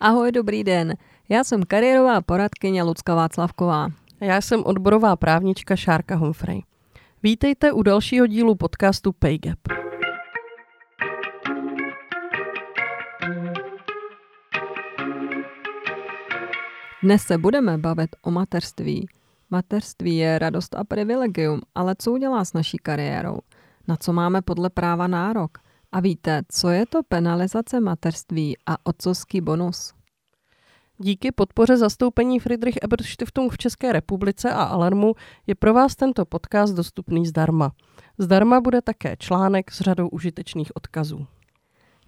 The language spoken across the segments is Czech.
Ahoj, dobrý den. Já jsem kariérová poradkyně Lucka Václavková. Já jsem odborová právnička Šárka Humphrey. Vítejte u dalšího dílu podcastu PayGap. Dnes se budeme bavit o mateřství. Mateřství je radost a privilegium, ale co udělá s naší kariérou? Na co máme podle práva nárok? A víte, co je to penalizace mateřství a otcovský bonus? Díky podpoře zastoupení Friedrich Ebert Stiftung v České republice a Alarmu je pro vás tento podcast dostupný zdarma. Zdarma bude také článek s řadou užitečných odkazů.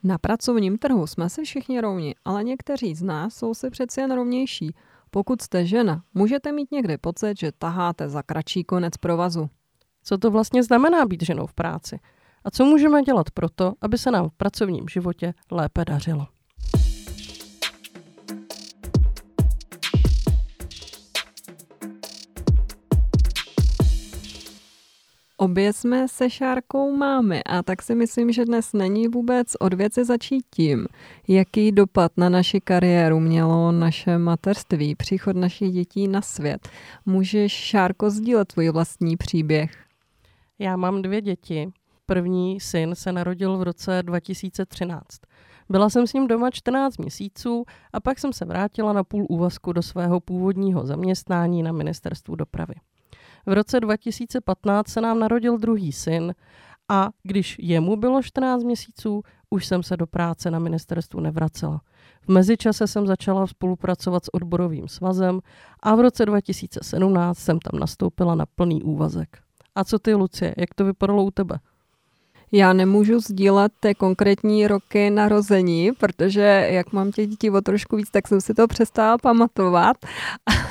Na pracovním trhu jsme si všichni rovni, ale někteří z nás jsou si přeci jen rovnější. Pokud jste žena, můžete mít někdy pocit, že taháte za kratší konec provazu. Co to vlastně znamená být ženou v práci? A co můžeme dělat proto, aby se nám v pracovním životě lépe dařilo? Obě jsme se Šárkou máme a tak si myslím, že dnes není vůbec od věci začít tím, jaký dopad na naši kariéru mělo naše materství, příchod našich dětí na svět. Můžeš, Šárko, sdílet tvůj vlastní příběh? Já mám dvě děti. První syn se narodil v roce 2013. Byla jsem s ním doma 14 měsíců a pak jsem se vrátila na půl úvazku do svého původního zaměstnání na ministerstvu dopravy. V roce 2015 se nám narodil druhý syn a když jemu bylo 14 měsíců, už jsem se do práce na ministerstvu nevracela. V mezičase jsem začala spolupracovat s odborovým svazem a v roce 2017 jsem tam nastoupila na plný úvazek. A co ty, Lucie, jak to vypadalo u tebe? Já nemůžu sdílet ty konkrétní roky narození, protože jak mám těch dětí o trošku víc, tak jsem si to přestala pamatovat.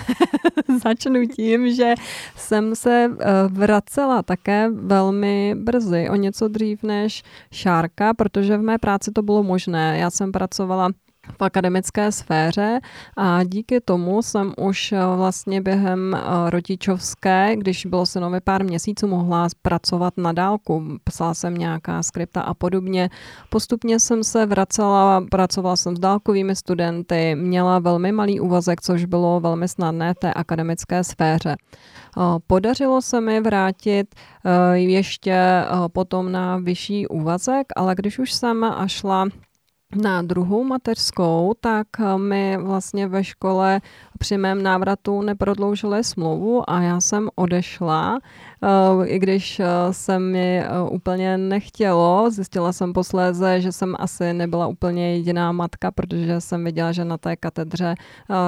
Začnu tím, že jsem se eh, vracela také velmi brzy, o něco dřív než Šárka, protože v mé práci to bylo možné. Já jsem pracovala v akademické sféře a díky tomu jsem už eh, vlastně během eh, rodičovské, když bylo synovi pár měsíců, mohla pracovat na dálku. Psala jsem nějaká skripta a podobně. Postupně jsem se vracela, pracovala jsem s dálkovými studenty, měla velmi malý úvazek, což bylo velmi snadné v té akademické sféře. Eh, podařilo se mi vrátit ještě potom na vyšší úvazek, ale když už jsem šla na druhou mateřskou, tak eh, mi vlastně ve škole při mém návratu neprodloužili smlouvu a já jsem odešla, eh, i když eh, se mi úplně nechtělo. Zjistila jsem posléze, že jsem asi nebyla úplně jediná matka, protože jsem viděla, že na té katedře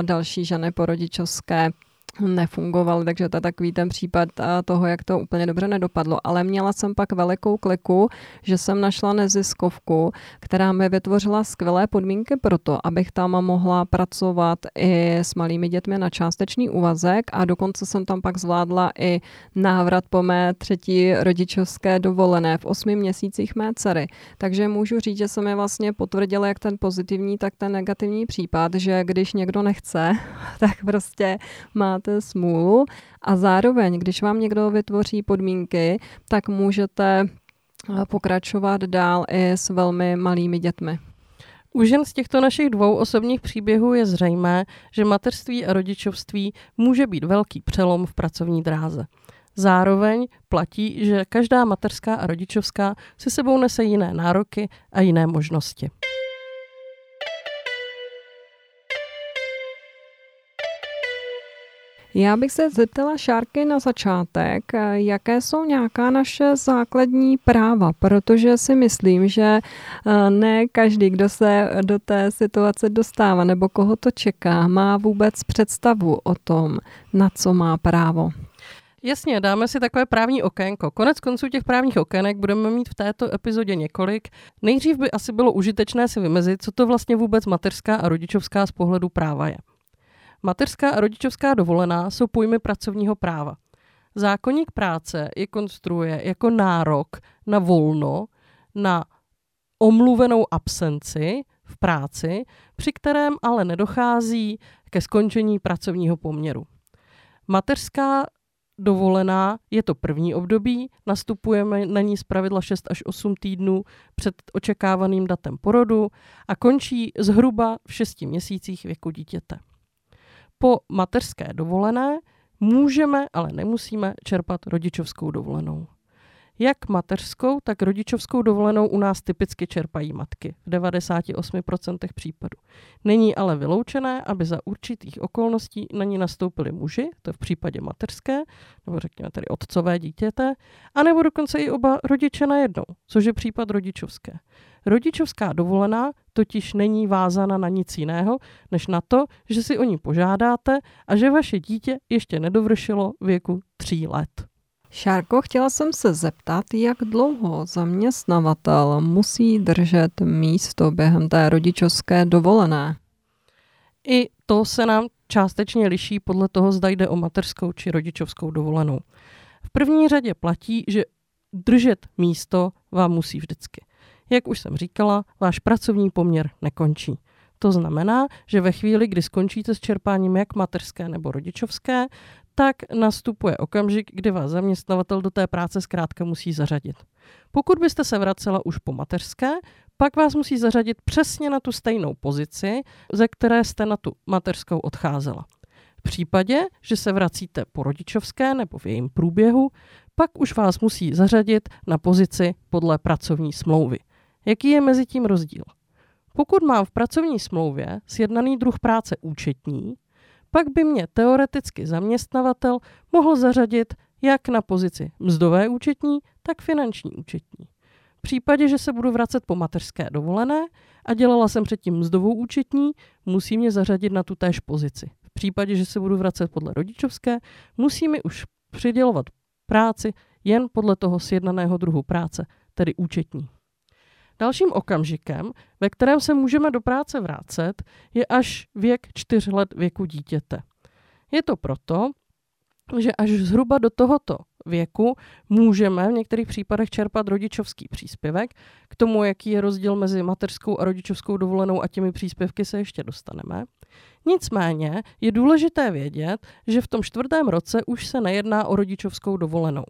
další ženy porodičovské nefungoval, takže to je takový ten případ toho, jak to úplně dobře nedopadlo. Ale měla jsem pak velikou kliku, že jsem našla neziskovku, která mi vytvořila skvělé podmínky pro to, abych tam mohla pracovat i s malými dětmi na částečný úvazek a dokonce jsem tam pak zvládla i návrat po mé třetí rodičovské dovolené v osmi měsících mé dcery. Takže můžu říct, že se mi vlastně potvrdila jak ten pozitivní, tak ten negativní případ, že když někdo nechce, tak prostě má máte smůlu a zároveň, když vám někdo vytvoří podmínky, tak můžete eh, pokračovat dál i s velmi malými dětmi. U žen z těchto našich dvou osobních příběhů je zřejmé, že mateřství a rodičovství může být velký přelom v pracovní dráze. Zároveň platí, že každá mateřská a rodičovská si sebou nese jiné nároky a jiné možnosti. Já bych se zeptala Šárky na začátek, jaké jsou nějaká naše základní práva, protože si myslím, že eh, ne každý, kdo se do té situace dostává nebo koho to čeká, má vůbec představu o tom, na co má právo. Jasně, dáme si takové právní okénko. Konec konců těch právních okének budeme mít v této epizodě několik. Nejdřív by asi bylo užitečné si vymezit, co to vlastně vůbec mateřská a rodičovská z pohledu práva je. Mateřská a rodičovská dovolená jsou pojmy pracovního práva. Zákonník práce je konstruuje jako nárok na volno, na omluvenou absenci v práci, při kterém ale nedochází ke skončení pracovního poměru. Mateřská dovolená je to první období, nastupujeme na ní zpravidla 6 až 8 týdnů před očekávaným datem porodu a končí zhruba v 6 měsících věku dítěte. Po mateřské dovolené můžeme, ale nemusíme čerpat rodičovskou dovolenou. Jak mateřskou, tak rodičovskou dovolenou u nás typicky čerpají matky v 98% případů. Není ale vyloučené, aby za určitých okolností na ní nastoupili muži, to je v případě mateřské, nebo řekněme tedy otcové dítěte, anebo dokonce i oba rodiče najednou, což je případ rodičovské. Rodičovská dovolená totiž není vázána na nic jiného, než na to, že si o ní požádáte a že vaše dítě ještě nedovršilo věku tří let. Šárko, chtěla jsem se zeptat, jak dlouho zaměstnavatel musí držet místo během té rodičovské dovolené? I to se nám částečně liší podle toho, zda jde o mateřskou či rodičovskou dovolenou. V první řadě platí, že držet místo vám musí vždycky. Jak už jsem říkala, váš pracovní poměr nekončí. To znamená, že ve chvíli, kdy skončíte s čerpáním jak mateřské nebo rodičovské, tak nastupuje okamžik, kdy vás zaměstnavatel do té práce zkrátka musí zařadit. Pokud byste se vracela už po mateřské, pak vás musí zařadit přesně na tu stejnou pozici, ze které jste na tu mateřskou odcházela. V případě, že se vracíte po rodičovské nebo v jejím průběhu, pak už vás musí zařadit na pozici podle pracovní smlouvy. Jaký je mezi tím rozdíl? Pokud mám v pracovní smlouvě sjednaný druh práce účetní, pak by mě teoreticky zaměstnavatel mohl zařadit jak na pozici mzdové účetní, tak finanční účetní. V případě, že se budu vracet po mateřské dovolené a dělala jsem předtím mzdovou účetní, musí mě zařadit na tu též pozici. V případě, že se budu vracet podle rodičovské, musí mi už přidělovat práci jen podle toho sjednaného druhu práce, tedy účetní. Dalším okamžikem, ve kterém se můžeme do práce vrátit, je až věk čtyř let věku dítěte. Je to proto, že až zhruba do tohoto věku můžeme v některých případech čerpat rodičovský příspěvek. K tomu, jaký je rozdíl mezi mateřskou a rodičovskou dovolenou a těmi příspěvky se ještě dostaneme. Nicméně je důležité vědět, že v tom čtvrtém roce už se nejedná o rodičovskou dovolenou.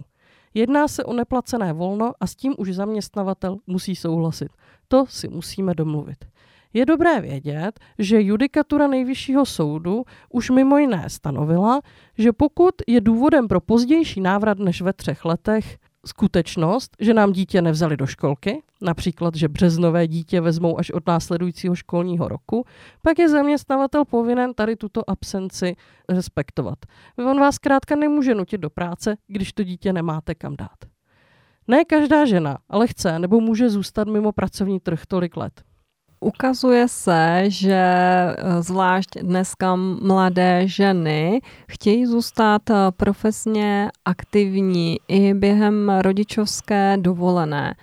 Jedná se o neplacené volno a s tím už zaměstnavatel musí souhlasit. To si musíme domluvit. Je dobré vědět, že judikatura nejvyššího soudu už mimo jiné stanovila, že pokud je důvodem pro pozdější návrat než ve třech letech skutečnost, že nám dítě nevzali do školky, například, že březnové dítě vezmou až od následujícího školního roku, pak je zaměstnavatel povinen tady tuto absenci respektovat. On vás zkrátka nemůže nutit do práce, když to dítě nemáte kam dát. Ne každá žena ale chce nebo může zůstat mimo pracovní trh tolik let. Ukazuje se, že eh, zvlášť dneska mladé ženy chtějí zůstat eh, profesně aktivní i během rodičovské dovolené.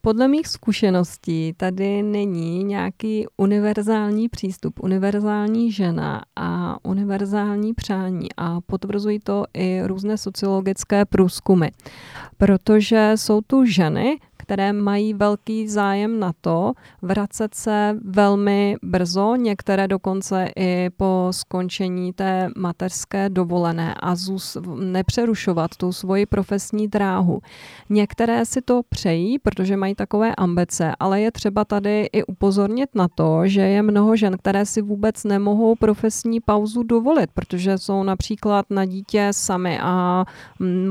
Podle mých zkušeností tady není nějaký univerzální přístup, univerzální žena a univerzální přání a potvrzují to i různé sociologické průzkumy, protože jsou tu ženy, které mají velký zájem na to vracet se velmi brzo, některé dokonce i po skončení té mateřské dovolené a zus, nepřerušovat tu svoji profesní dráhu. Některé si to přejí, protože mají takové ambice, ale je třeba tady i upozornit na to, že je mnoho žen, které si vůbec nemohou profesní pauzu dovolit, protože jsou například na dítě sami a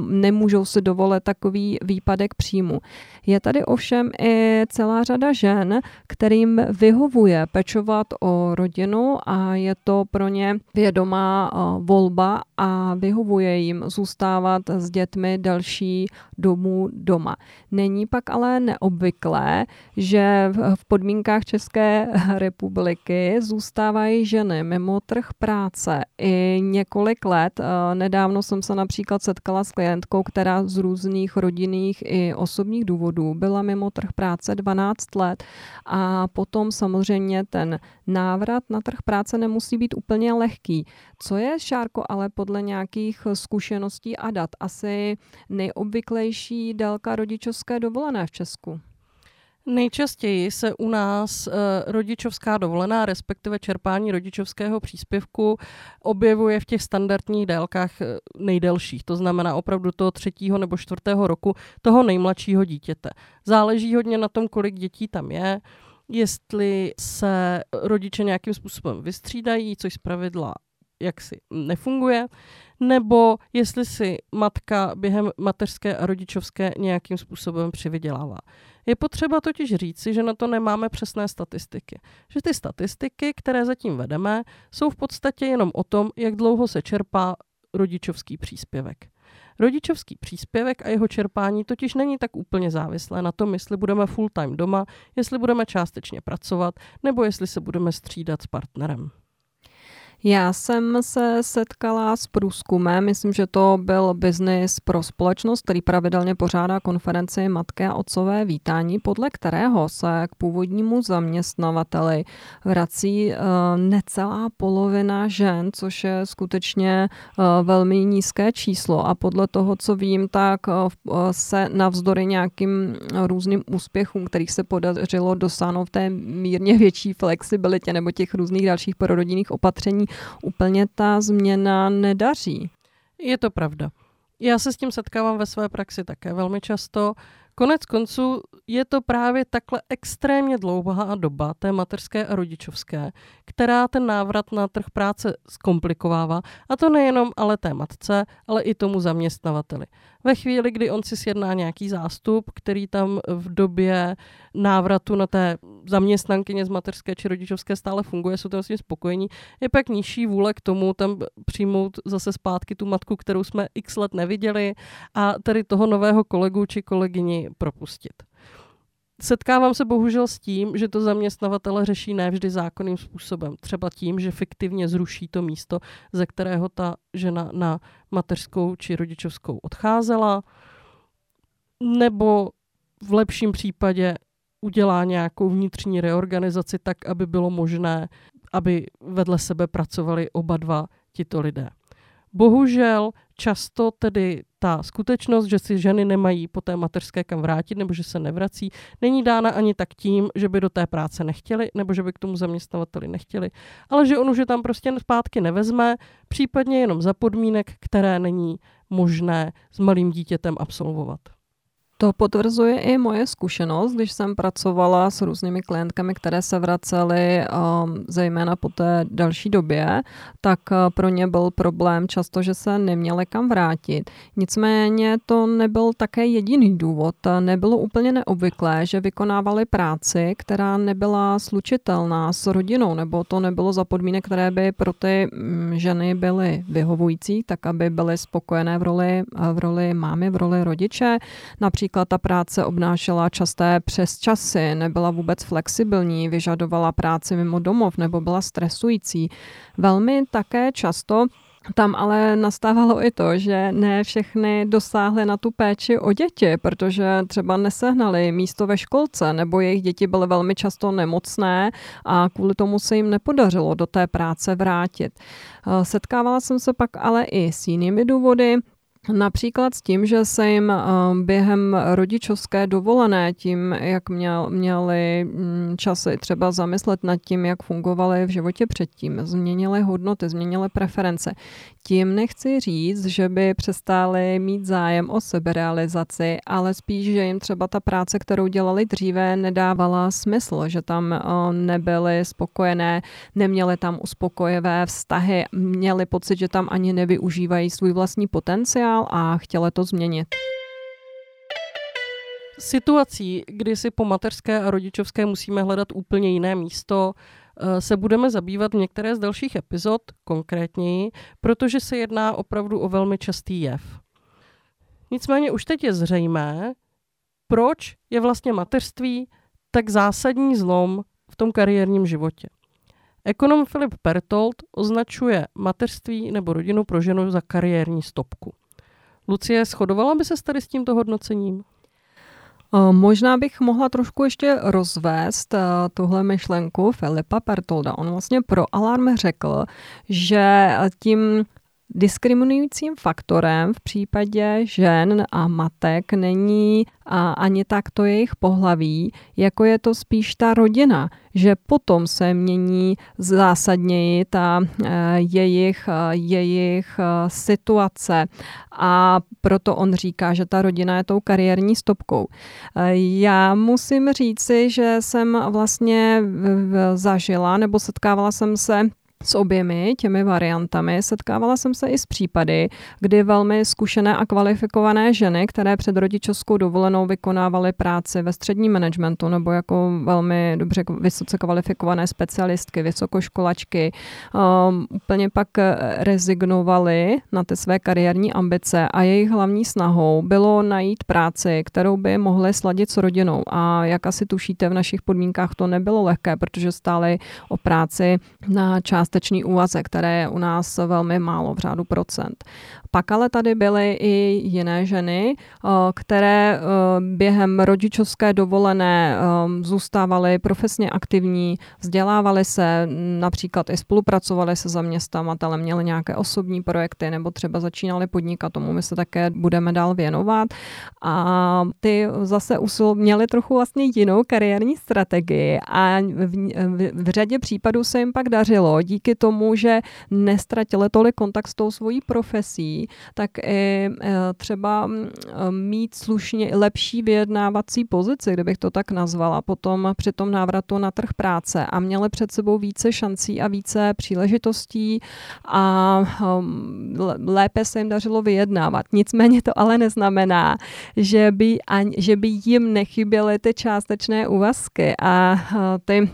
nemůžou si dovolit takový výpadek příjmu. Je tady ovšem i celá řada žen, kterým vyhovuje pečovat o rodinu a je to pro ně vědomá volba a vyhovuje jim zůstávat s dětmi další domů doma. Není pak ale neobvyklé, že v podmínkách České republiky zůstávají ženy mimo trh práce i několik let. Nedávno jsem se například setkala s klientkou, která z různých rodinných i osobních důvodů byla mimo trh práce 12 let a potom samozřejmě ten návrat na trh práce nemusí být úplně lehký. Co je, Šárko, ale podle nějakých zkušeností a dat asi nejobvyklejší délka rodičovské dovolené v Česku? Nejčastěji se u nás uh, rodičovská dovolená, respektive čerpání rodičovského příspěvku, objevuje v těch standardních délkách eh, nejdelších, to znamená opravdu toho třetího nebo čtvrtého roku toho nejmladšího dítěte. Záleží hodně na tom, kolik dětí tam je, jestli se rodiče nějakým způsobem vystřídají, což zpravidla jaksi nefunguje, nebo jestli si matka během mateřské a rodičovské nějakým způsobem přivydělává. Je potřeba totiž říci, že na to nemáme přesné statistiky. Že ty statistiky, které zatím vedeme, jsou v podstatě jenom o tom, jak dlouho se čerpá rodičovský příspěvek. Rodičovský příspěvek a jeho čerpání totiž není tak úplně závislé na tom, jestli budeme full time doma, jestli budeme částečně pracovat, nebo jestli se budeme střídat s partnerem. Já jsem se setkala s průzkumem, myslím, že to byl biznis pro společnost, který pravidelně pořádá konferenci Matky a otcové vítání, podle kterého se k původnímu zaměstnavateli vrací uh, necelá polovina žen, což je skutečně uh, velmi nízké číslo. A podle toho, co vím, tak uh, se navzdory nějakým různým úspěchům, kterých se podařilo dosáhnout v té mírně větší flexibilitě nebo těch různých dalších prorodinných opatření, úplně ta změna nedaří. Je to pravda. Já se s tím setkávám ve své praxi také velmi často. Konec konců je to právě takhle extrémně dlouhá doba té materské a rodičovské, která ten návrat na trh práce zkomplikovává. A to nejenom ale té matce, ale i tomu zaměstnavateli. Ve chvíli, kdy on si sjedná nějaký zástup, který tam v době návratu na té zaměstnankyně z materské či rodičovské stále funguje, jsou tam s tím spokojení, je pak nižší vůle k tomu tam přijmout zase zpátky tu matku, kterou jsme x let neviděli a tady toho nového kolegu či kolegyni propustit. Setkávám se bohužel s tím, že to zaměstnavatele řeší nevždy zákonným způsobem. Třeba tím, že fiktivně zruší to místo, ze kterého ta žena na mateřskou či rodičovskou odcházela, nebo v lepším případě udělá nějakou vnitřní reorganizaci tak, aby bylo možné, aby vedle sebe pracovali oba dva tito lidé. Bohužel často tedy ta skutečnost, že si ženy nemají po té mateřské kam vrátit nebo že se nevrací, není dána ani tak tím, že by do té práce nechtěli nebo že by k tomu zaměstnavateli nechtěli, ale že on už je tam prostě zpátky nevezme, případně jenom za podmínek, které není možné s malým dítětem absolvovat. To potvrzuje i moje zkušenost, když jsem pracovala s různými klientkami, které se vracely um, zejména po té další době, tak uh, pro ně byl problém často, že se neměli kam vrátit. Nicméně to nebyl také jediný důvod. Nebylo úplně neobvyklé, že vykonávali práci, která nebyla slučitelná s rodinou, nebo to nebylo za podmínek, které by pro ty mm, ženy byly vyhovující, tak aby byly spokojené v roli, v roli mámy, v roli rodiče. Například Například ta práce obnášela časté přes časy, nebyla vůbec flexibilní, vyžadovala práci mimo domov nebo byla stresující. Velmi také často tam ale nastávalo i to, že ne všechny dosáhly na tu péči o děti, protože třeba nesehnali místo ve školce, nebo jejich děti byly velmi často nemocné a kvůli tomu se jim nepodařilo do té práce vrátit. Setkávala jsem se pak ale i s jinými důvody, Například s tím, že se jim eh, během rodičovské dovolené, tím, jak měl, měli mm, časy třeba zamyslet nad tím, jak fungovaly v životě předtím, změnily hodnoty, změnily preference. Tím nechci říct, že by přestali mít zájem o seberealizaci, ale spíš, že jim třeba ta práce, kterou dělali dříve, nedávala smysl, že tam eh, nebyly spokojené, neměli tam uspokojivé vztahy, měli pocit, že tam ani nevyužívají svůj vlastní potenciál signál a chtěla to změnit. Situací, kdy si po mateřské a rodičovské musíme hledat úplně jiné místo, eh, se budeme zabývat v některé z dalších epizod konkrétněji, protože se jedná opravdu o velmi častý jev. Nicméně už teď je zřejmé, proč je vlastně mateřství tak zásadní zlom v tom kariérním životě. Ekonom Filip Pertold označuje mateřství nebo rodinu pro ženu za kariérní stopku. Lucie, shodovala by se tady s tímto hodnocením? Možná bych mohla trošku ještě rozvést tuhle myšlenku Filipa Pertolda. On vlastně pro Alarm řekl, že tím Diskriminujícím faktorem v případě žen a matek není a ani tak to jejich pohlaví, jako je to spíš ta rodina, že potom se mění zásadněji ta e, jejich, e, jejich e, situace a proto on říká, že ta rodina je tou kariérní stopkou. Já musím říci, že jsem vlastně zažila nebo setkávala jsem se s oběmi těmi variantami. Setkávala jsem se i s případy, kdy velmi zkušené a kvalifikované ženy, které před rodičovskou dovolenou vykonávaly práci ve středním managementu nebo jako velmi dobře vysoce kvalifikované specialistky, vysokoškolačky, um, úplně pak rezignovaly na ty své kariérní ambice a jejich hlavní snahou bylo najít práci, kterou by mohly sladit s rodinou. A jak asi tušíte, v našich podmínkách to nebylo lehké, protože stály o práci na část částečný úvazek, které je u nás velmi málo, v řádu procent. Pak ale tady byly i jiné ženy, eh, které eh, během rodičovské dovolené eh, zůstávaly profesně aktivní, vzdělávaly se, například i spolupracovaly se zaměstnavatelem, měly nějaké osobní projekty nebo třeba začínali podnikat, tomu my se také budeme dál věnovat. A ty zase usil, měly trochu vlastně jinou kariérní strategii a v, v, v řadě případů se jim pak dařilo díky tomu, že nestratili tolik kontakt s tou svojí profesí, tak i e, třeba e, mít slušně lepší vyjednávací pozici, kdybych to tak nazvala, potom při tom návratu na trh práce a měli před sebou více šancí a více příležitostí a um, lépe se jim dařilo vyjednávat. Nicméně to ale neznamená, že by, že by jim nechyběly ty částečné úvazky a ty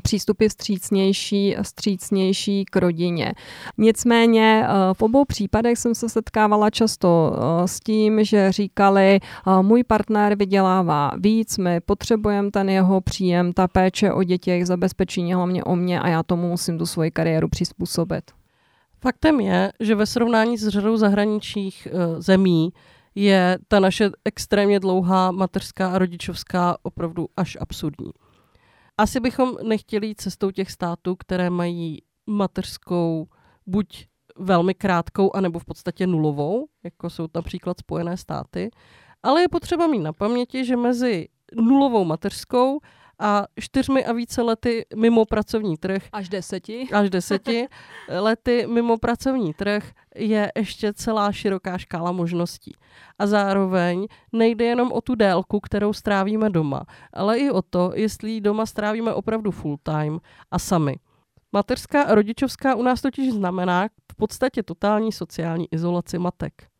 přístupy vstřícnější, vstřícnější k rodině. Nicméně eh, v obou případech jsem se setkávala často eh, s tím, že říkali, eh, můj partner vydělává víc, my potřebujeme ten jeho příjem, ta péče o děti, jejich zabezpečení hlavně o mě a já tomu musím tu svoji kariéru přizpůsobit. Faktem je, že ve srovnání s řadou zahraničních zemí je ta naše extrémně dlouhá mateřská a rodičovská opravdu až absurdní. Asi bychom nechtěli jít cestou těch států, které mají mateřskou buď velmi krátkou, anebo v podstatě nulovou, jako jsou například Spojené státy. Ale je potřeba mít na paměti, že mezi nulovou mateřskou a čtyřmi a více lety mimo pracovní trh. Až deseti. Až deseti lety mimo pracovní trh je ještě celá široká škála možností. A zároveň nejde jenom o tu délku, kterou strávíme doma, ale i o to, jestli doma strávíme opravdu full time a sami. Mateřská a rodičovská u nás totiž znamená v podstatě totální sociální izolaci matek.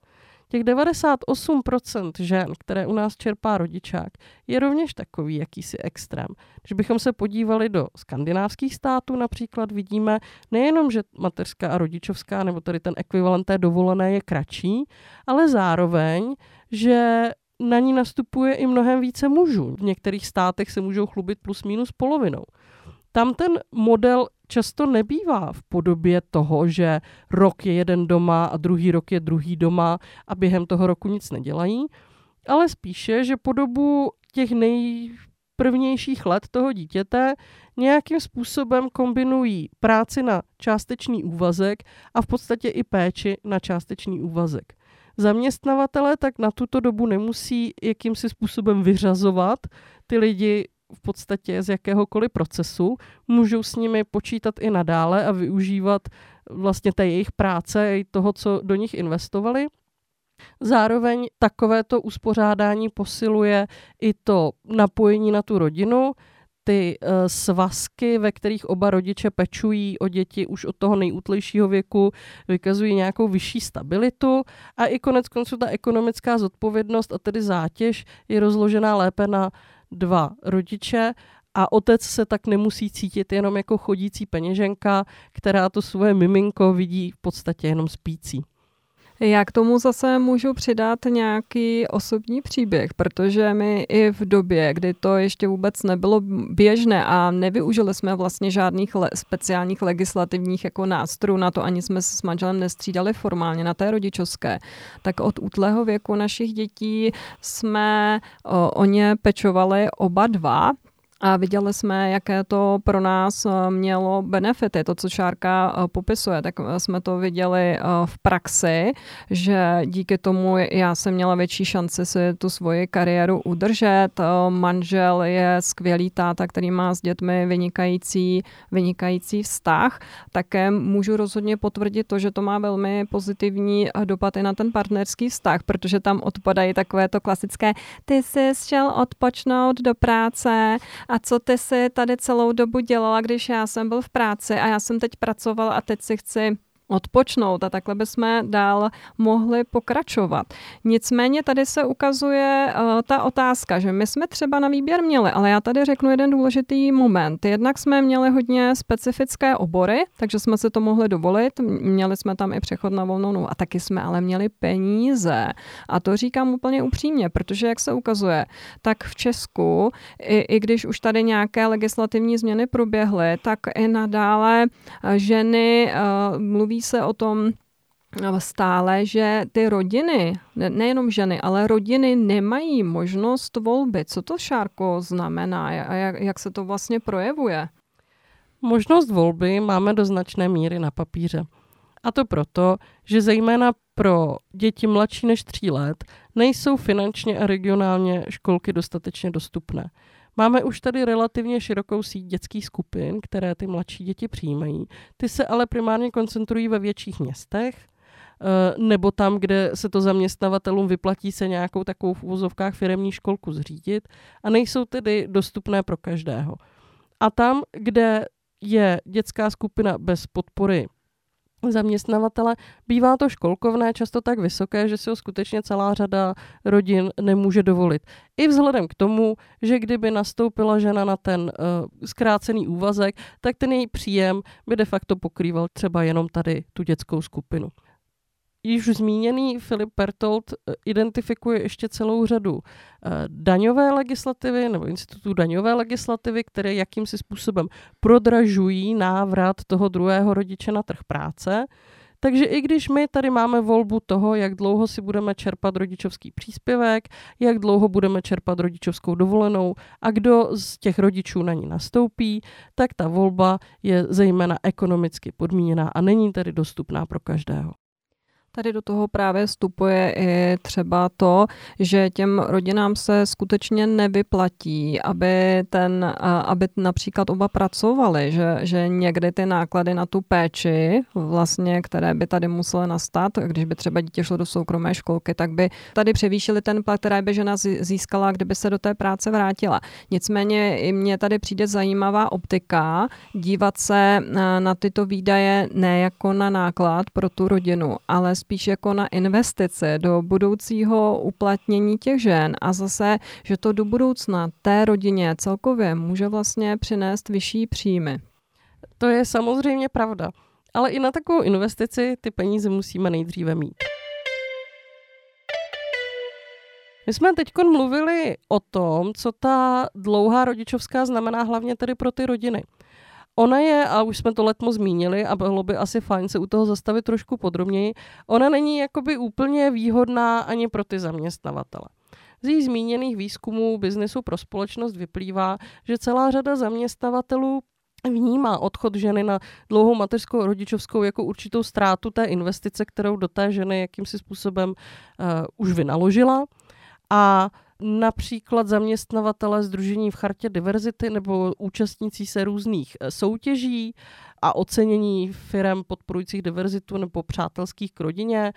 Těch 98% žen, které u nás čerpá rodičák, je rovněž takový jakýsi extrém. Když bychom se podívali do skandinávských států například, vidíme nejenom, že mateřská a rodičovská, nebo tady ten ekvivalent té dovolené je kratší, ale zároveň, že na ní nastupuje i mnohem více mužů. V některých státech se můžou chlubit plus minus polovinou. Tam ten model často nebývá v podobě toho, že rok je jeden doma a druhý rok je druhý doma a během toho roku nic nedělají, ale spíše, že po dobu těch nejprvnějších let toho dítěte nějakým způsobem kombinují práci na částečný úvazek a v podstatě i péči na částečný úvazek. Zaměstnavatele tak na tuto dobu nemusí jakýmsi způsobem vyřazovat ty lidi v podstatě z jakéhokoliv procesu, můžou s nimi počítat i nadále a využívat vlastně té jejich práce i toho, co do nich investovali. Zároveň takovéto uspořádání posiluje i to napojení na tu rodinu, ty uh, svazky, ve kterých oba rodiče pečují o děti už od toho nejútlejšího věku, vykazují nějakou vyšší stabilitu a i konec konců ta ekonomická zodpovědnost a tedy zátěž je rozložená lépe na dva rodiče a otec se tak nemusí cítit jenom jako chodící peněženka, která to svoje miminko vidí v podstatě jenom spící. Já k tomu zase můžu přidat nějaký osobní příběh, protože my i v době, kdy to ještě vůbec nebylo běžné a nevyužili jsme vlastně žádných le- speciálních legislativních jako nástrojů na to, ani jsme se s manželem nestřídali formálně na té rodičovské, tak od útlého věku našich dětí jsme o, o ně pečovali oba dva, a viděli jsme, jaké to pro nás eh, mělo benefity, to, co Šárka eh, popisuje, tak eh, jsme to viděli v praxi, že díky tomu já jsem měla větší šanci si tu svoji kariéru udržet. Manžel je skvělý táta, který má s dětmi vynikající, vynikající vztah. Také můžu rozhodně potvrdit to, že to má velmi pozitivní dopad i na ten partnerský vztah, protože tam odpadají takové to klasické, ty jsi šel odpočnout do práce a co ty si tady celou dobu dělala, když já jsem byl v práci a já jsem teď pracovala a teď si chci odpočnout a takhle bychom dál mohli pokračovat. Nicméně tady se ukazuje uh, ta otázka, že my jsme třeba na výběr měli, ale já tady řeknu jeden důležitý moment. Jednak jsme měli hodně specifické obory, takže jsme si to mohli dovolit. Měli jsme tam i přechod na volnou a taky jsme ale měli peníze. A to říkám úplně upřímně, protože jak se ukazuje, tak v Česku, i, i když už tady nějaké legislativní změny proběhly, tak i nadále eh, ženy uh, mluví se o tom eh, stále, že ty rodiny, ne, nejenom ženy, ale rodiny nemají možnost volby. Co to, Šárko, znamená a jak, jak se to vlastně projevuje? Možnost volby máme do značné míry na papíře. A to proto, že zejména pro děti mladší než tří let nejsou finančně a regionálně školky dostatečně dostupné. Máme už tady relativně širokou síť dětských skupin, které ty mladší děti přijímají. Ty se ale primárně koncentrují ve větších městech, eh, nebo tam, kde se to zaměstnavatelům vyplatí se nějakou takovou v uvozovkách firemní školku zřídit a nejsou tedy dostupné pro každého. A tam, kde je dětská skupina bez podpory zaměstnavatele. Bývá to školkovné často tak vysoké, že si ho skutečně celá řada rodin nemůže dovolit. I vzhledem k tomu, že kdyby nastoupila žena na ten uh, zkrácený úvazek, tak ten její příjem by de facto pokrýval třeba jenom tady tu dětskou skupinu již zmíněný Filip Pertold eh, identifikuje ještě celou řadu eh, daňové legislativy nebo institutů daňové legislativy, které jakýmsi způsobem prodražují návrat toho druhého rodiče na trh práce. Takže i když my tady máme volbu toho, jak dlouho si budeme čerpat rodičovský příspěvek, jak dlouho budeme čerpat rodičovskou dovolenou a kdo z těch rodičů na ní nastoupí, tak ta volba je zejména ekonomicky podmíněná a není tedy dostupná pro každého. Tady do toho právě vstupuje i třeba to, že těm rodinám se skutečně nevyplatí, aby, ten, aby například oba pracovali, že, že někdy ty náklady na tu péči, vlastně, které by tady musely nastat, když by třeba dítě šlo do soukromé školky, tak by tady převýšili ten plat, který by žena získala, kdyby se do té práce vrátila. Nicméně i mně tady přijde zajímavá optika dívat se na, tyto výdaje ne jako na náklad pro tu rodinu, ale spíš jako na investice do budoucího uplatnění těch žen a zase, že to do budoucna té rodině celkově může vlastně přinést vyšší příjmy. To je samozřejmě pravda. Ale i na takovou investici ty peníze musíme nejdříve mít. My jsme teď mluvili o tom, co ta dlouhá rodičovská znamená hlavně tedy pro ty rodiny. Ona je, a už jsme to letmo zmínili a bylo by asi fajn se u toho zastavit trošku podrobněji, ona není jakoby úplně výhodná ani pro ty zaměstnavatele. Z jí zmíněných výzkumů biznesu pro společnost vyplývá, že celá řada zaměstnavatelů vnímá odchod ženy na dlouhou mateřskou rodičovskou jako určitou ztrátu té investice, kterou do té ženy jakýmsi způsobem uh, už vynaložila. A například zaměstnavatele Združení v chartě diverzity nebo účastnící se různých eh, soutěží a ocenění firm podporujících diverzitu nebo přátelských k rodině,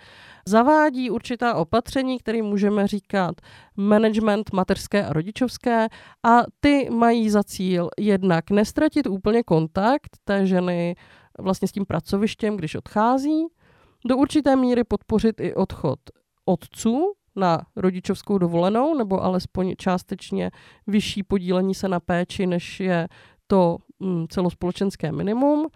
zavádí určitá opatření, které můžeme říkat management mateřské a rodičovské a ty mají za cíl jednak nestratit úplně kontakt té ženy vlastně s tím pracovištěm, když odchází, do určité míry podpořit i odchod otců, na rodičovskou dovolenou, nebo alespoň částečně vyšší podílení se na péči, než je to mm, celospolečenské minimum.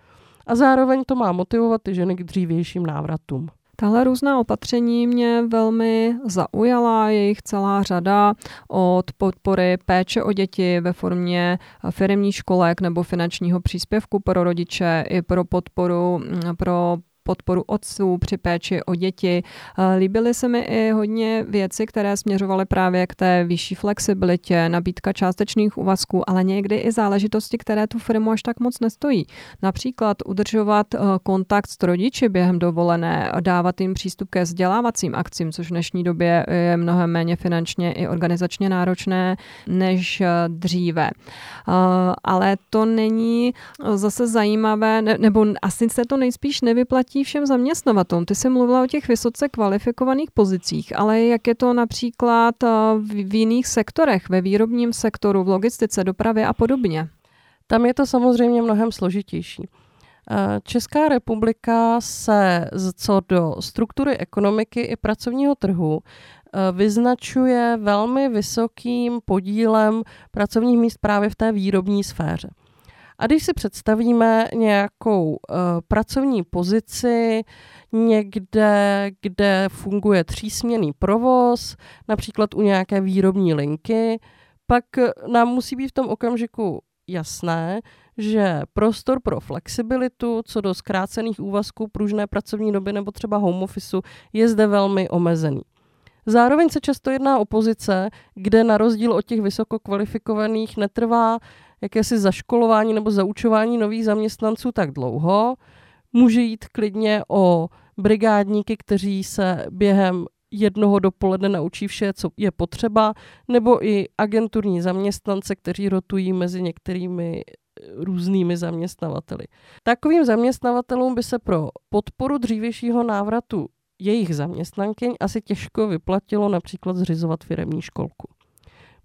A zároveň to má motivovat ty ženy k dřívějším návratům. Tahle různá opatření mě velmi zaujala, je jich celá řada od podpory péče o děti ve formě firmních školek nebo finančního příspěvku pro rodiče i pro podporu mm, pro podporu otců při péči o děti. Eh, líbily se mi i hodně věci, které směřovaly právě k té vyšší flexibilitě, nabídka částečných úvazků, ale někdy i záležitosti, které tu firmu až tak moc nestojí. Například udržovat eh, kontakt s rodiči během dovolené, dávat jim přístup ke vzdělávacím akcím, což v dnešní době je mnohem méně finančně i organizačně náročné než eh, dříve. Ale to není zase zajímavé, nebo asi se to nejspíš nevyplatí platí všem zaměstnavatelům. Ty jsi mluvila o těch vysoce kvalifikovaných pozicích, ale jak je to například eh, v jiných sektorech, ve výrobním sektoru, v logistice, dopravě a podobně? Tam je to samozřejmě mnohem složitější. Eh, Česká republika se co do struktury ekonomiky i pracovního trhu eh, vyznačuje velmi vysokým podílem pracovních míst právě v té výrobní sféře. A když si představíme nějakou uh, pracovní pozici někde, kde funguje třísměný provoz, například u nějaké výrobní linky, pak nám musí být v tom okamžiku jasné, že prostor pro flexibilitu co do zkrácených úvazků, pružné pracovní doby nebo třeba home officeu je zde velmi omezený. Zároveň se často jedná o pozice, kde na rozdíl od těch vysoko kvalifikovaných netrvá jakési zaškolování nebo zaučování nových zaměstnanců tak dlouho. Může jít klidně o brigádníky, kteří se během jednoho dopoledne naučí vše, co je potřeba, nebo i agenturní zaměstnance, kteří rotují mezi některými eh, různými zaměstnavateli. Takovým zaměstnavatelům by se pro podporu dřívějšího návratu jejich zaměstnankyň asi těžko vyplatilo například zřizovat firemní školku.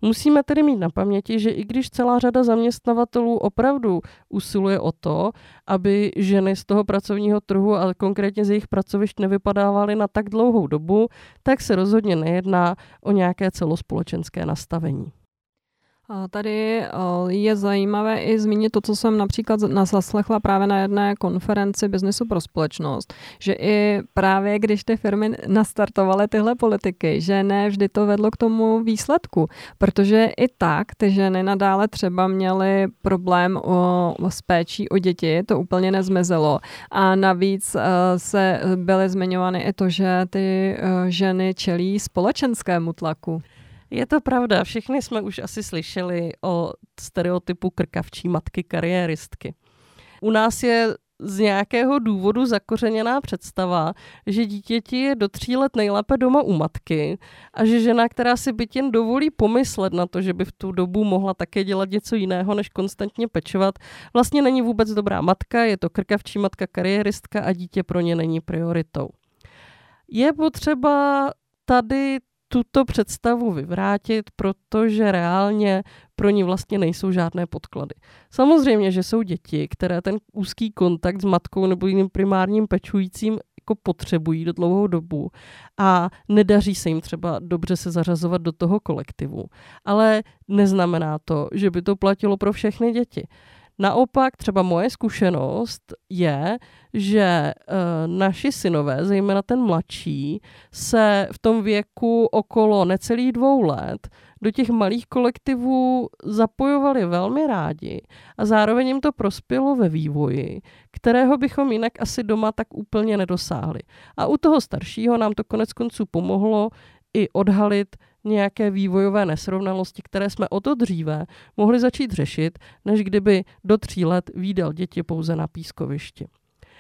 Musíme tedy mít na paměti, že i když celá řada zaměstnavatelů opravdu usiluje o to, aby ženy z toho pracovního trhu, ale konkrétně z jejich pracovišť nevypadávaly na tak dlouhou dobu, tak se rozhodně nejedná o nějaké celospolečenské nastavení. Tady je zajímavé i zmínit to, co jsem například zaslechla právě na jedné konferenci Biznesu pro společnost, že i právě když ty firmy nastartovaly tyhle politiky, že ne vždy to vedlo k tomu výsledku, protože i tak ty ženy nadále třeba měly problém o, s péčí o děti, to úplně nezmizelo a navíc se byly zmiňovány i to, že ty ženy čelí společenskému tlaku. Je to pravda, všichni jsme už asi slyšeli o stereotypu krkavčí matky kariéristky. U nás je z nějakého důvodu zakořeněná představa, že dítěti je do tří let nejlépe doma u matky a že žena, která si byt jen dovolí pomyslet na to, že by v tu dobu mohla také dělat něco jiného, než konstantně pečovat, vlastně není vůbec dobrá matka, je to krkavčí matka kariéristka a dítě pro ně není prioritou. Je potřeba tady tuto představu vyvrátit, protože reálně pro ní vlastně nejsou žádné podklady. Samozřejmě, že jsou děti, které ten úzký kontakt s matkou nebo jiným primárním pečujícím jako potřebují do dlouhou dobu a nedaří se jim třeba dobře se zařazovat do toho kolektivu. Ale neznamená to, že by to platilo pro všechny děti. Naopak třeba moje zkušenost je, že uh, naši synové, zejména ten mladší, se v tom věku okolo necelých dvou let do těch malých kolektivů zapojovali velmi rádi a zároveň jim to prospělo ve vývoji, kterého bychom jinak asi doma tak úplně nedosáhli. A u toho staršího nám to konec konců pomohlo i odhalit nějaké vývojové nesrovnalosti, které jsme o to dříve mohli začít řešit, než kdyby do tří let výdal děti pouze na pískovišti.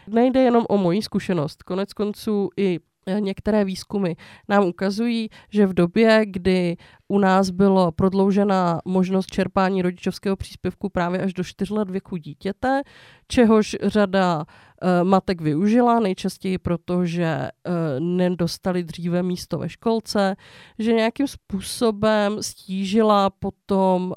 Nejde jenom o moji zkušenost, konec konců i Některé výzkumy nám ukazují, že v době, kdy u nás byla prodloužena možnost čerpání rodičovského příspěvku právě až do 4 let věku dítěte, čehož řada uh, matek využila, nejčastěji proto, že uh, nedostali dříve místo ve školce, že nějakým způsobem stížila potom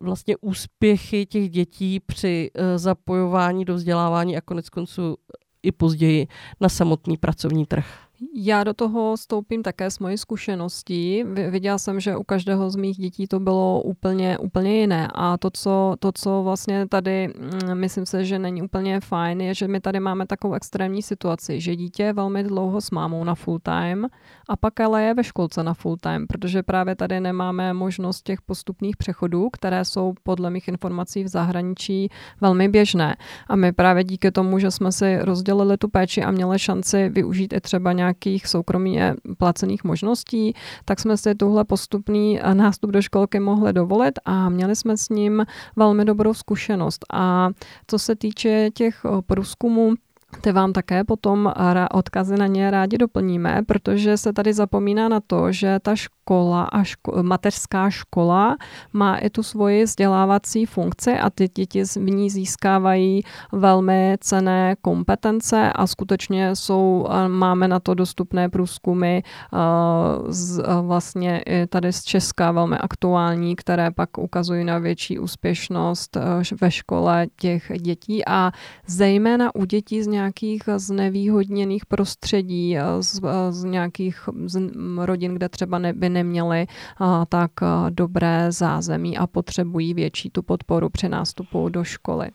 vlastně úspěchy těch dětí při zapojování do vzdělávání a konec konců i později na samotný pracovní trh. Já do toho stoupím také s mojí zkušeností. Viděla jsem, že u každého z mých dětí to bylo úplně, úplně jiné. A to co, to, co vlastně tady, mm, myslím se, že není úplně fajn, je, že my tady máme takovou extrémní situaci, že dítě je velmi dlouho s mámou na full time a pak ale je ve školce na full time, protože právě tady nemáme možnost těch postupných přechodů, které jsou podle mých informací v zahraničí velmi běžné. A my právě díky tomu, že jsme si rozdělili tu péči a měli šanci využít i třeba nějakých soukromně placených možností, tak jsme si tuhle postupný nástup do školky mohli dovolit a měli jsme s ním velmi dobrou zkušenost. A co se týče těch průzkumů, ty vám také potom odkazy na ně rádi doplníme, protože se tady zapomíná na to, že ta škola a ško- mateřská škola má i tu svoji vzdělávací funkci a ty děti v ní získávají velmi cené kompetence a skutečně jsou, máme na to dostupné průzkumy z, vlastně i tady z Česka velmi aktuální, které pak ukazují na větší úspěšnost ve škole těch dětí. A zejména u dětí z nějakých znevýhodněných prostředí, z, z nějakých z rodin, kde třeba ne, by neměli tak dobré zázemí a potřebují větší tu podporu při nástupu do školy.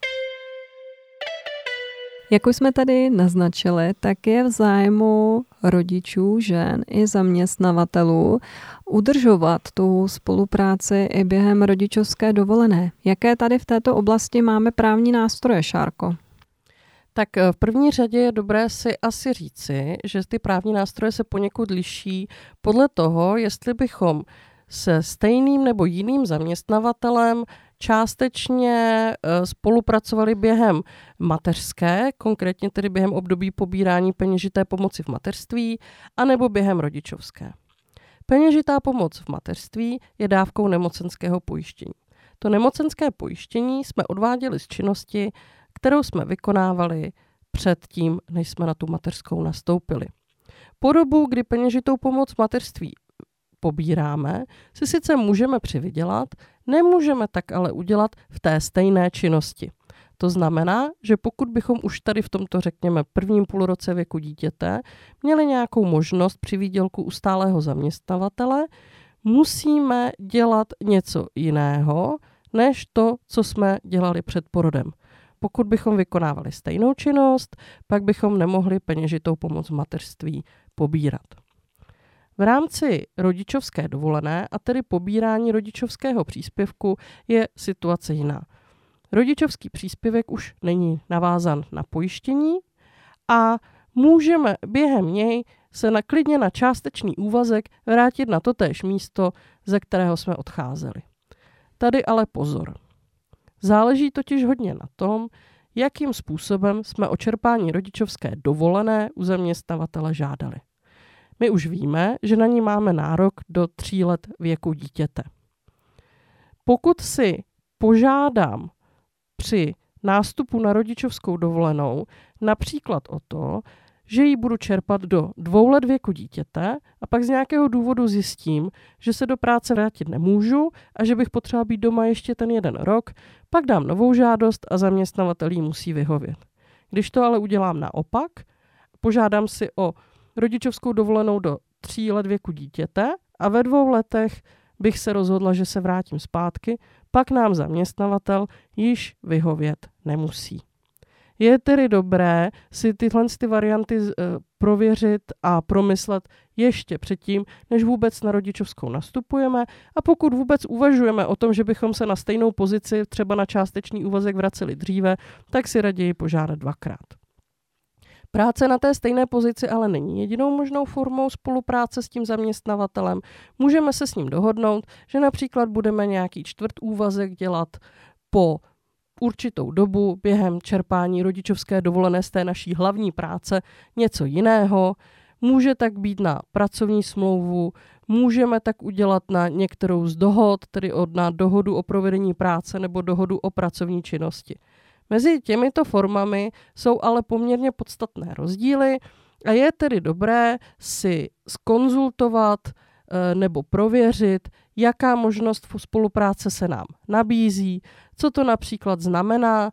Jak už jsme tady naznačili, tak je v zájmu rodičů, žen i zaměstnavatelů udržovat tu spolupráci i během rodičovské dovolené. Jaké tady v této oblasti máme právní nástroje, Šárko? Tak eh, v první řadě je dobré si asi říci, že ty právní nástroje se poněkud liší podle toho, jestli bychom se stejným nebo jiným zaměstnavatelem částečně eh, spolupracovali během mateřské, konkrétně tedy během období pobírání peněžité pomoci v mateřství, anebo během rodičovské. Peněžitá pomoc v mateřství je dávkou nemocenského pojištění. To nemocenské pojištění jsme odváděli z činnosti, kterou jsme vykonávali před tím, než jsme na tu mateřskou nastoupili. Po dobu, kdy peněžitou pomoc mateřství pobíráme, si sice můžeme přivydělat, nemůžeme tak ale udělat v té stejné činnosti. To znamená, že pokud bychom už tady v tomto, řekněme, prvním půlroce věku dítěte měli nějakou možnost při výdělku u stálého zaměstnavatele, musíme dělat něco jiného, než to, co jsme dělali před porodem. Pokud bychom vykonávali stejnou činnost, pak bychom nemohli peněžitou pomoc v mateřství pobírat. V rámci rodičovské dovolené a tedy pobírání rodičovského příspěvku je situace jiná. Rodičovský příspěvek už není navázan na pojištění a můžeme během něj se na klidně na částečný úvazek vrátit na totéž místo, ze kterého jsme odcházeli. Tady ale pozor. Záleží totiž hodně na tom, jakým způsobem jsme o čerpání rodičovské dovolené u zaměstnavatele žádali. My už víme, že na ní máme nárok do tří let věku dítěte. Pokud si požádám při nástupu na rodičovskou dovolenou například o to, že ji budu čerpat do dvou let věku dítěte a pak z nějakého důvodu zjistím, že se do práce vrátit nemůžu a že bych potřeba být doma ještě ten jeden rok, pak dám novou žádost a zaměstnavatel jí musí vyhovět. Když to ale udělám naopak, požádám si o rodičovskou dovolenou do tří let věku dítěte a ve dvou letech bych se rozhodla, že se vrátím zpátky, pak nám zaměstnavatel již vyhovět nemusí. Je tedy dobré si tyhle ty varianty uh, prověřit a promyslet ještě předtím, než vůbec na rodičovskou nastupujeme a pokud vůbec uvažujeme o tom, že bychom se na stejnou pozici třeba na částečný úvazek vraceli dříve, tak si raději požádat dvakrát. Práce na té stejné pozici ale není jedinou možnou formou spolupráce s tím zaměstnavatelem. Můžeme se s ním dohodnout, že například budeme nějaký čtvrt úvazek dělat po určitou dobu během čerpání rodičovské dovolené z té naší hlavní práce něco jiného. Může tak být na pracovní smlouvu, můžeme tak udělat na některou z dohod, tedy od na dohodu o provedení práce nebo dohodu o pracovní činnosti. Mezi těmito formami jsou ale poměrně podstatné rozdíly a je tedy dobré si skonzultovat eh, nebo prověřit, jaká možnost spolupráce se nám nabízí, co to například znamená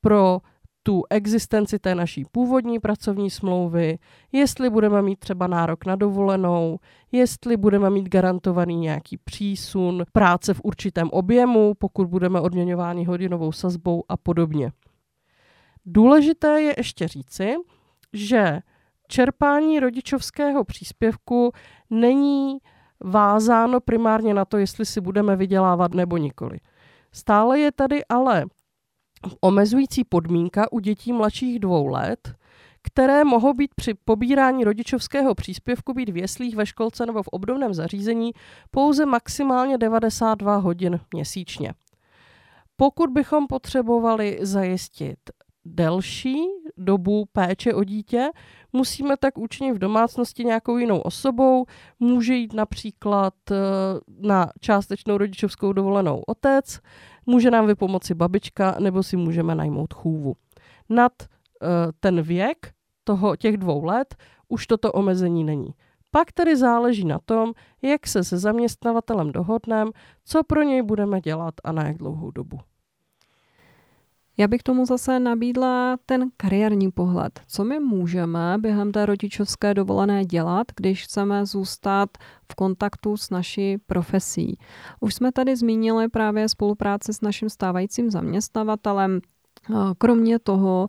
pro tu existenci té naší původní pracovní smlouvy, jestli budeme mít třeba nárok na dovolenou, jestli budeme mít garantovaný nějaký přísun práce v určitém objemu, pokud budeme odměňováni hodinovou sazbou a podobně. Důležité je ještě říci, že čerpání rodičovského příspěvku není vázáno primárně na to, jestli si budeme vydělávat nebo nikoli. Stále je tady ale omezující podmínka u dětí mladších dvou let, které mohou být při pobírání rodičovského příspěvku být v jeslích, ve školce nebo v obdobném zařízení pouze maximálně 92 hodin měsíčně. Pokud bychom potřebovali zajistit delší dobu péče o dítě, musíme tak učinit v domácnosti nějakou jinou osobou. Může jít například eh, na částečnou rodičovskou dovolenou otec, může nám vypomoci babička nebo si můžeme najmout chůvu. Nad eh, ten věk toho, těch dvou let už toto omezení není. Pak tedy záleží na tom, jak se se zaměstnavatelem dohodneme, co pro něj budeme dělat a na jak dlouhou dobu. Já bych tomu zase nabídla ten kariérní pohled. Co my můžeme během té rodičovské dovolené dělat, když chceme zůstat v kontaktu s naší profesí? Už jsme tady zmínili právě spolupráci s naším stávajícím zaměstnavatelem, Kromě toho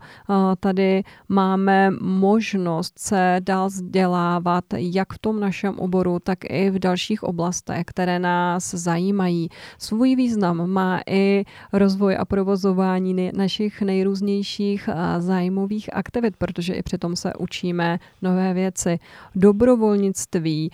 tady máme možnost se dál vzdělávat jak v tom našem oboru, tak i v dalších oblastech, které nás zajímají. Svůj význam má i rozvoj a provozování našich nejrůznějších zájmových aktivit, protože i přitom se učíme nové věci. Dobrovolnictví,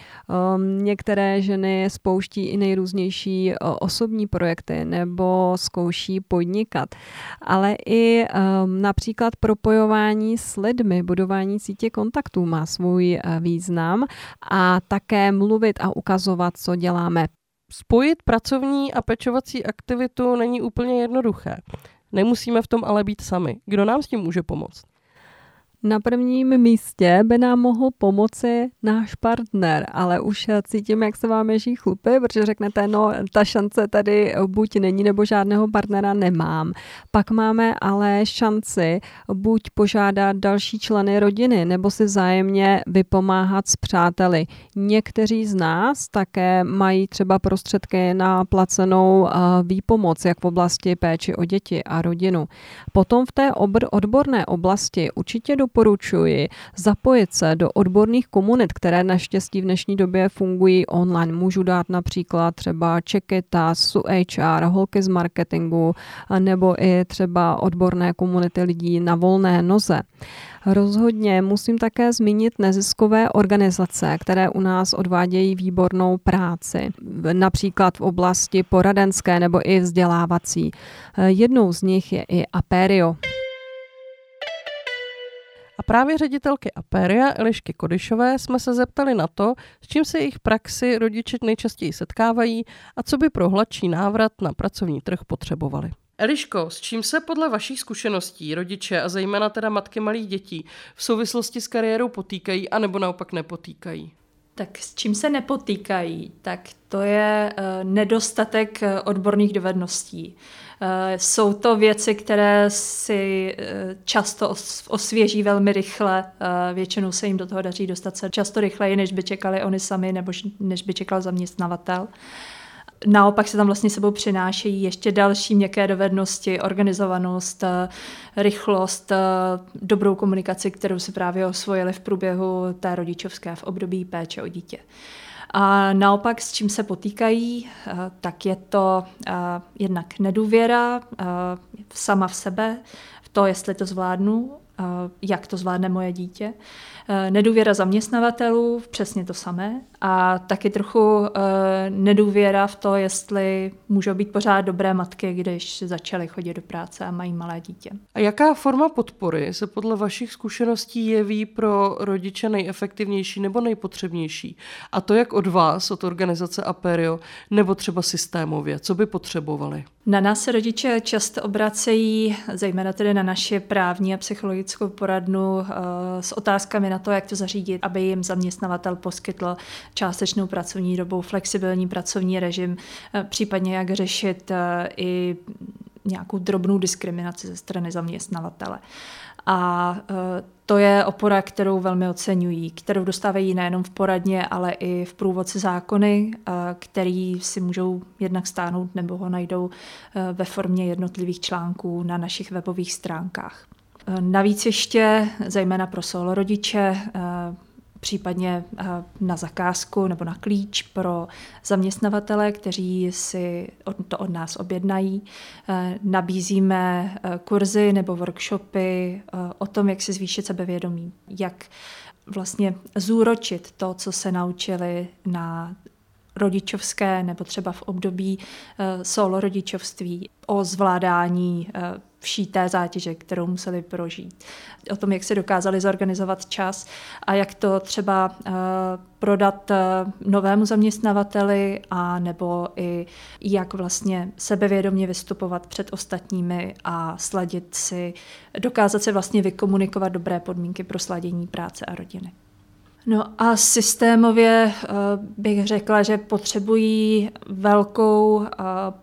některé ženy spouští i nejrůznější osobní projekty nebo zkouší podnikat, ale i i um, například propojování s lidmi, budování sítě kontaktů má svůj uh, význam a také mluvit a ukazovat, co děláme. Spojit pracovní a pečovací aktivitu není úplně jednoduché. Nemusíme v tom ale být sami. Kdo nám s tím může pomoct? Na prvním místě by nám mohl pomoci náš partner, ale už cítím, jak se vám ježí chlupy, protože řeknete, no ta šance tady buď není, nebo žádného partnera nemám. Pak máme ale šanci buď požádat další členy rodiny, nebo si vzájemně vypomáhat s přáteli. Někteří z nás také mají třeba prostředky na placenou výpomoc, jak v oblasti péči o děti a rodinu. Potom v té odborné oblasti určitě do doporučuji zapojit se do odborných komunit, které naštěstí v dnešní době fungují online. Můžu dát například třeba Čekita, Su HR, Holky z marketingu, nebo i třeba odborné komunity lidí na volné noze. Rozhodně musím také zmínit neziskové organizace, které u nás odvádějí výbornou práci, například v oblasti poradenské nebo i vzdělávací. Jednou z nich je i Aperio. A právě ředitelky Aperia Elišky Kodyšové jsme se zeptali na to, s čím se jejich praxi rodiče nejčastěji setkávají a co by pro hladší návrat na pracovní trh potřebovali. Eliško, s čím se podle vašich zkušeností rodiče a zejména teda matky malých dětí v souvislosti s kariérou potýkají anebo naopak nepotýkají? Tak s čím se nepotýkají, tak to je uh, nedostatek uh, odborných dovedností. Uh, jsou to věci, které si často osvěží velmi rychle. Většinou se jim do toho daří dostat se často rychleji, než by čekali oni sami nebo než by čekal zaměstnavatel. Naopak se tam vlastně sebou přinášejí ještě další měkké dovednosti, organizovanost, eh, rychlost, eh, dobrou komunikaci, kterou si právě osvojili v průběhu té rodičovské v období péče o dítě. A naopak, s čím se potýkají, eh, tak je to jednak nedůvěra sama v sebe, v to, jestli to zvládnu, jak to zvládne moje dítě. Nedůvěra zaměstnavatelů, přesně to samé a taky trochu uh, nedůvěra v to, jestli můžou být pořád dobré matky, když začaly chodit do práce a mají malé dítě. A jaká forma podpory se podle vašich zkušeností jeví pro rodiče nejefektivnější nebo nejpotřebnější? A to jak od vás, od organizace Aperio, nebo třeba systémově? Co by potřebovali? Na nás se rodiče často obracejí, zejména tedy na naše právní a psychologickou poradnu, uh, s otázkami na to, jak to zařídit, aby jim zaměstnavatel poskytl částečnou pracovní dobou, flexibilní pracovní režim, eh, případně jak řešit eh, i nějakou drobnou diskriminaci ze strany zaměstnavatele. A e, to je opora, kterou velmi oceňují, kterou dostávají nejenom v poradně, ale i v průvodci zákony, e, který si můžou jednak stáhnout nebo ho najdou e, ve formě jednotlivých článků na našich webových stránkách. Navíc ještě, zejména pro solo rodiče, případně eh, na zakázku nebo na klíč pro zaměstnavatele, kteří si to od nás objednají. Eh, nabízíme eh, kurzy nebo workshopy o tom, jak si zvýšit sebevědomí, jak vlastně zúročit to, co se naučili na rodičovské nebo třeba v období solo rodičovství o zvládání vší té zátěže, kterou museli prožít. O tom, jak se dokázali zorganizovat čas a jak to třeba uh, prodat novému zaměstnavateli a nebo i jak vlastně sebevědomě vystupovat před ostatními a sladit si, dokázat se vlastně vykomunikovat dobré podmínky pro sladění práce a rodiny. No a systémově eh, bych řekla, že potřebují velkou eh,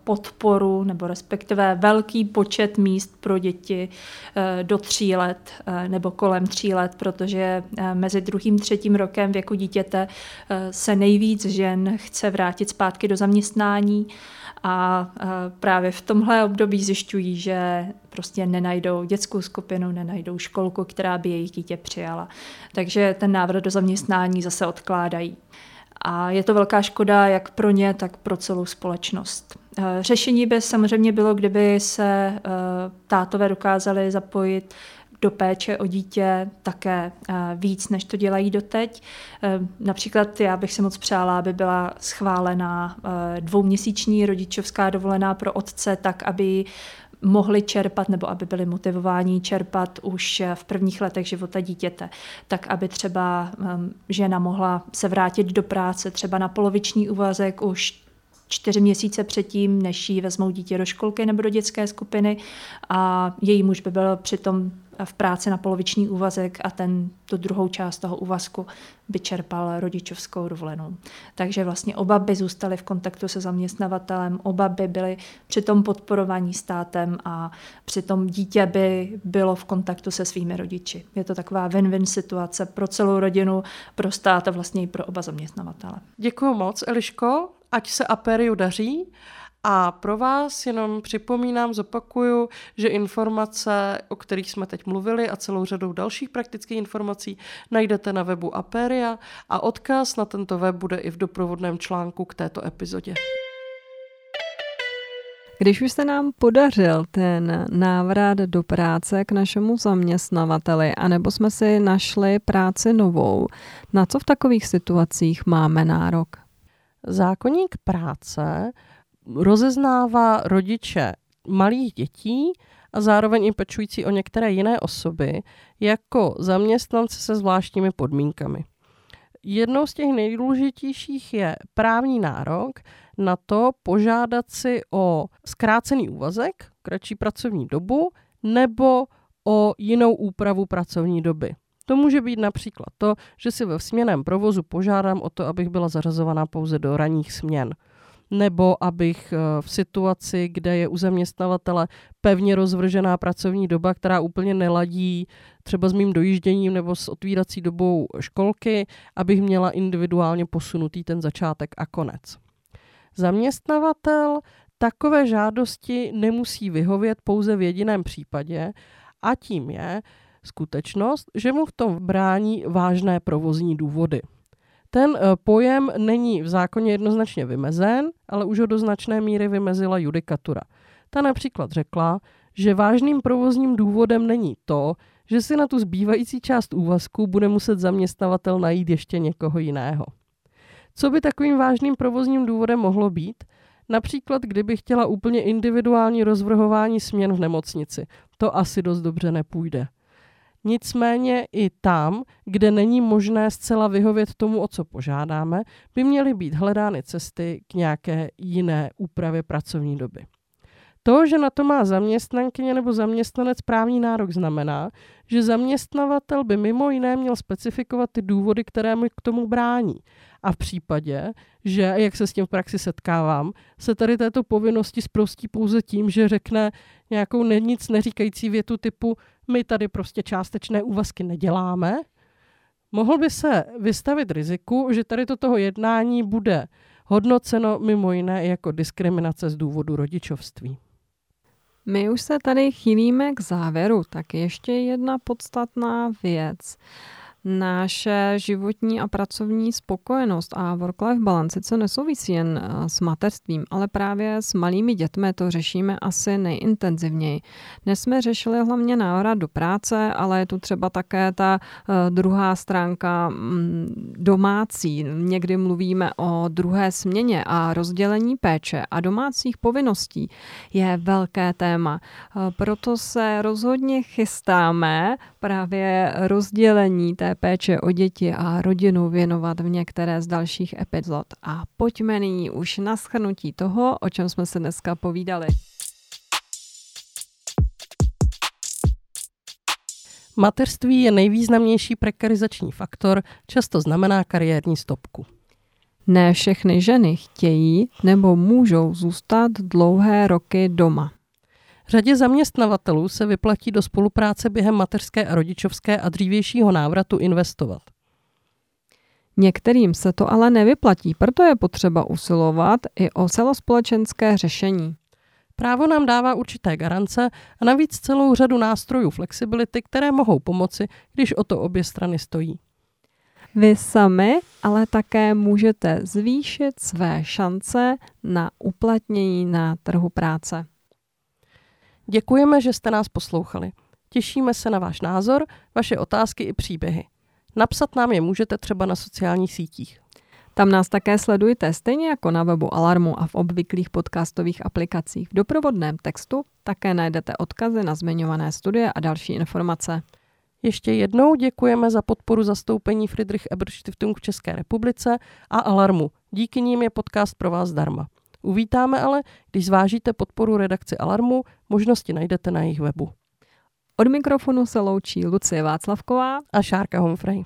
podporu nebo respektive velký počet míst pro děti eh, do tří let nebo kolem tří let, protože mezi druhým třetím rokem věku dítěte se nejvíc žen chce vrátit zpátky do zaměstnání a právě v tomhle období zjišťují, že prostě nenajdou dětskou skupinu, nenajdou školku, která by jejich dítě přijala. Takže ten návrat do zaměstnání zase odkládají. A je to velká škoda jak pro ně, tak pro celou společnost. Řešení by samozřejmě bylo, kdyby se tátové dokázali zapojit do péče o dítě také víc, než to dělají doteď. Například já bych si moc přála, aby byla schválená dvouměsíční rodičovská dovolená pro otce, tak aby mohli čerpat nebo aby byli motivováni čerpat už v prvních letech života dítěte, tak aby třeba žena mohla se vrátit do práce třeba na poloviční úvazek už čtyři měsíce předtím, než jí vezmou dítě do školky nebo do dětské skupiny a její muž by byl přitom v práci na poloviční úvazek a ten tu druhou část toho úvazku by čerpal rodičovskou dovolenou. Takže vlastně oba by zůstali v kontaktu se zaměstnavatelem, oba by byli přitom podporovaní státem a přitom dítě by bylo v kontaktu se svými rodiči. Je to taková win-win situace pro celou rodinu, pro stát a vlastně i pro oba zaměstnavatele. Děkuji moc, Eliško, ať se Aperiu daří a pro vás jenom připomínám, zopakuju, že informace, o kterých jsme teď mluvili a celou řadou dalších praktických informací najdete na webu Aperia a odkaz na tento web bude i v doprovodném článku k této epizodě. Když už se nám podařil ten návrat do práce k našemu zaměstnavateli, anebo jsme si našli práci novou, na co v takových situacích máme nárok? Zákonník práce rozeznává rodiče malých dětí a zároveň i pečující o některé jiné osoby jako zaměstnance se zvláštními podmínkami. Jednou z těch nejdůležitějších je právní nárok na to požádat si o zkrácený úvazek, kratší pracovní dobu nebo o jinou úpravu pracovní doby. To může být například to, že si ve směném provozu požádám o to, abych byla zařazovaná pouze do ranních směn nebo abych eh, v situaci, kde je u zaměstnavatele pevně rozvržená pracovní doba, která úplně neladí třeba s mým dojížděním nebo s otvírací dobou školky, abych měla individuálně posunutý ten začátek a konec. Zaměstnavatel takové žádosti nemusí vyhovět pouze v jediném případě a tím je skutečnost, že mu v tom brání vážné provozní důvody. Ten eh, pojem není v zákoně jednoznačně vymezen, ale už ho do značné míry vymezila judikatura. Ta například řekla, že vážným provozním důvodem není to, že si na tu zbývající část úvazku bude muset zaměstnavatel najít ještě někoho jiného. Co by takovým vážným provozním důvodem mohlo být? Například, kdyby chtěla úplně individuální rozvrhování směn v nemocnici. To asi dost dobře nepůjde. Nicméně i tam, kde není možné zcela vyhovět tomu, o co požádáme, by měly být hledány cesty k nějaké jiné úpravě pracovní doby. To, že na to má zaměstnankyně nebo zaměstnanec právní nárok, znamená, že zaměstnavatel by mimo jiné měl specifikovat ty důvody, které mu k tomu brání. A v případě, že, jak se s tím v praxi setkávám, se tady této povinnosti zprostí pouze tím, že řekne nějakou nic neříkající větu typu my tady prostě částečné úvazky neděláme, mohl by se vystavit riziku, že tady to toho jednání bude hodnoceno mimo jiné jako diskriminace z důvodu rodičovství. My už se tady chýlíme k závěru, tak ještě jedna podstatná věc naše životní a pracovní spokojenost a work-life balance co nesouvisí jen eh, s mateřstvím, ale právě s malými dětmi to řešíme asi nejintenzivněji. Dnes jsme řešili hlavně návrat do práce, ale je tu třeba také ta uh, druhá stránka um, domácí. Někdy mluvíme o druhé směně a rozdělení péče a domácích povinností je velké téma. Uh, proto se rozhodně chystáme právě rozdělení té péče o děti a rodinu věnovat v některé z dalších epizod. A pojďme nyní už na schrnutí toho, o čem jsme se dneska povídali. Mateřství je nejvýznamnější prekarizační faktor, často znamená kariérní stopku. Ne všechny ženy chtějí nebo můžou zůstat dlouhé roky doma. Řadě zaměstnavatelů se vyplatí do spolupráce během mateřské a rodičovské a dřívějšího návratu investovat. Některým se to ale nevyplatí, proto je potřeba usilovat i o celospolečenské řešení. Právo nám dává určité garance a navíc celou řadu nástrojů flexibility, které mohou pomoci, když o to obě strany stojí. Vy sami ale také můžete zvýšit své šance na uplatnění na trhu práce. Děkujeme, že jste nás poslouchali. Těšíme se na váš názor, vaše otázky i příběhy. Napsat nám je můžete třeba na sociálních sítích. Tam nás také sledujte, stejně jako na webu Alarmu a v obvyklých podcastových aplikacích. V doprovodném textu také najdete odkazy na zmiňované studie a další informace. Ještě jednou děkujeme za podporu zastoupení Friedrich Ebert Stiftung v České republice a Alarmu. Díky ním je podcast pro vás zdarma. Uvítáme ale, když zvážíte podporu redakci Alarmu, možnosti najdete na jejich webu. Od mikrofonu se loučí Lucie Václavková a Šárka Humphrey.